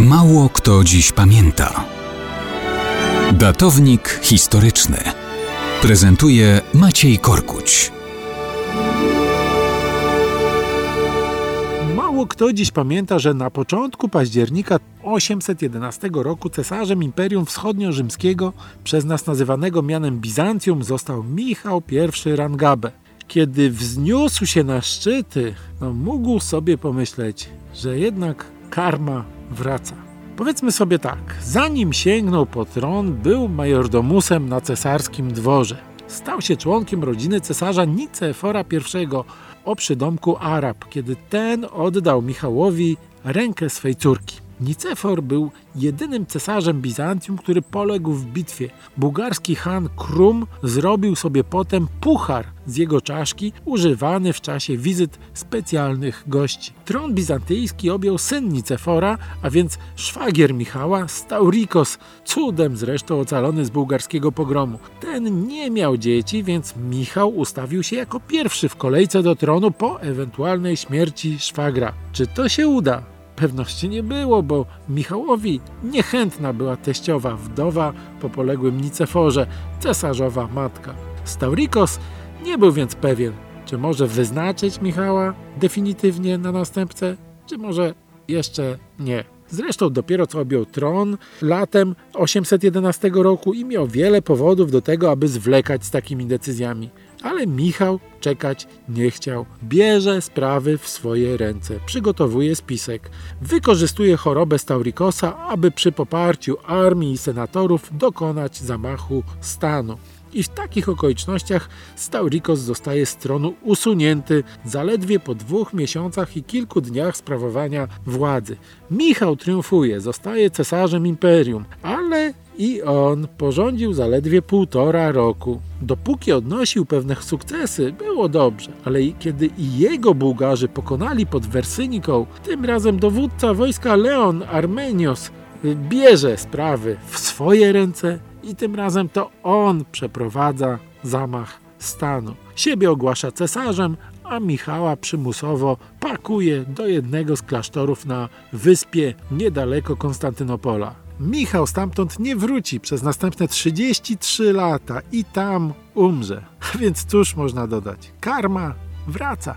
Mało kto dziś pamięta. Datownik historyczny prezentuje Maciej Korkuć. Mało kto dziś pamięta, że na początku października 811 roku cesarzem Imperium Wschodnio-Rzymskiego, przez nas nazywanego mianem Bizancjum, został Michał I Rangabe. Kiedy wzniósł się na szczyty, no mógł sobie pomyśleć, że jednak karma wraca. Powiedzmy sobie tak, zanim sięgnął po tron, był majordomusem na cesarskim dworze. Stał się członkiem rodziny cesarza Nicefora I o przydomku Arab, kiedy ten oddał Michałowi rękę swej córki. Nicefor był jedynym cesarzem Bizancjum, który poległ w bitwie. Bułgarski Han Krum zrobił sobie potem puchar z jego czaszki, używany w czasie wizyt specjalnych gości. Tron bizantyjski objął syn Nicefora, a więc szwagier Michała, Staurikos, cudem zresztą ocalony z bułgarskiego pogromu. Ten nie miał dzieci, więc Michał ustawił się jako pierwszy w kolejce do tronu po ewentualnej śmierci szwagra. Czy to się uda? Pewności nie było, bo Michałowi niechętna była teściowa, wdowa po poległym Niceforze, cesarzowa matka. Staurikos nie był więc pewien, czy może wyznaczyć Michała definitywnie na następcę, czy może jeszcze nie. Zresztą dopiero co objął tron latem 811 roku i miał wiele powodów do tego, aby zwlekać z takimi decyzjami. Ale Michał czekać nie chciał. Bierze sprawy w swoje ręce, przygotowuje spisek. Wykorzystuje chorobę Staurikosa, aby przy poparciu armii i senatorów dokonać zamachu stanu. I w takich okolicznościach Staurikos zostaje z tronu usunięty zaledwie po dwóch miesiącach i kilku dniach sprawowania władzy. Michał triumfuje, zostaje cesarzem imperium, ale i on porządził zaledwie półtora roku. Dopóki odnosił pewne sukcesy, było dobrze, ale kiedy i jego Bułgarzy pokonali pod Wersyniką, tym razem dowódca wojska Leon Armenios bierze sprawy w swoje ręce i tym razem to on przeprowadza zamach stanu. Siebie ogłasza cesarzem, a Michała przymusowo pakuje do jednego z klasztorów na wyspie niedaleko Konstantynopola. Michał stamtąd nie wróci przez następne 33 lata i tam umrze. Więc cóż można dodać? Karma wraca.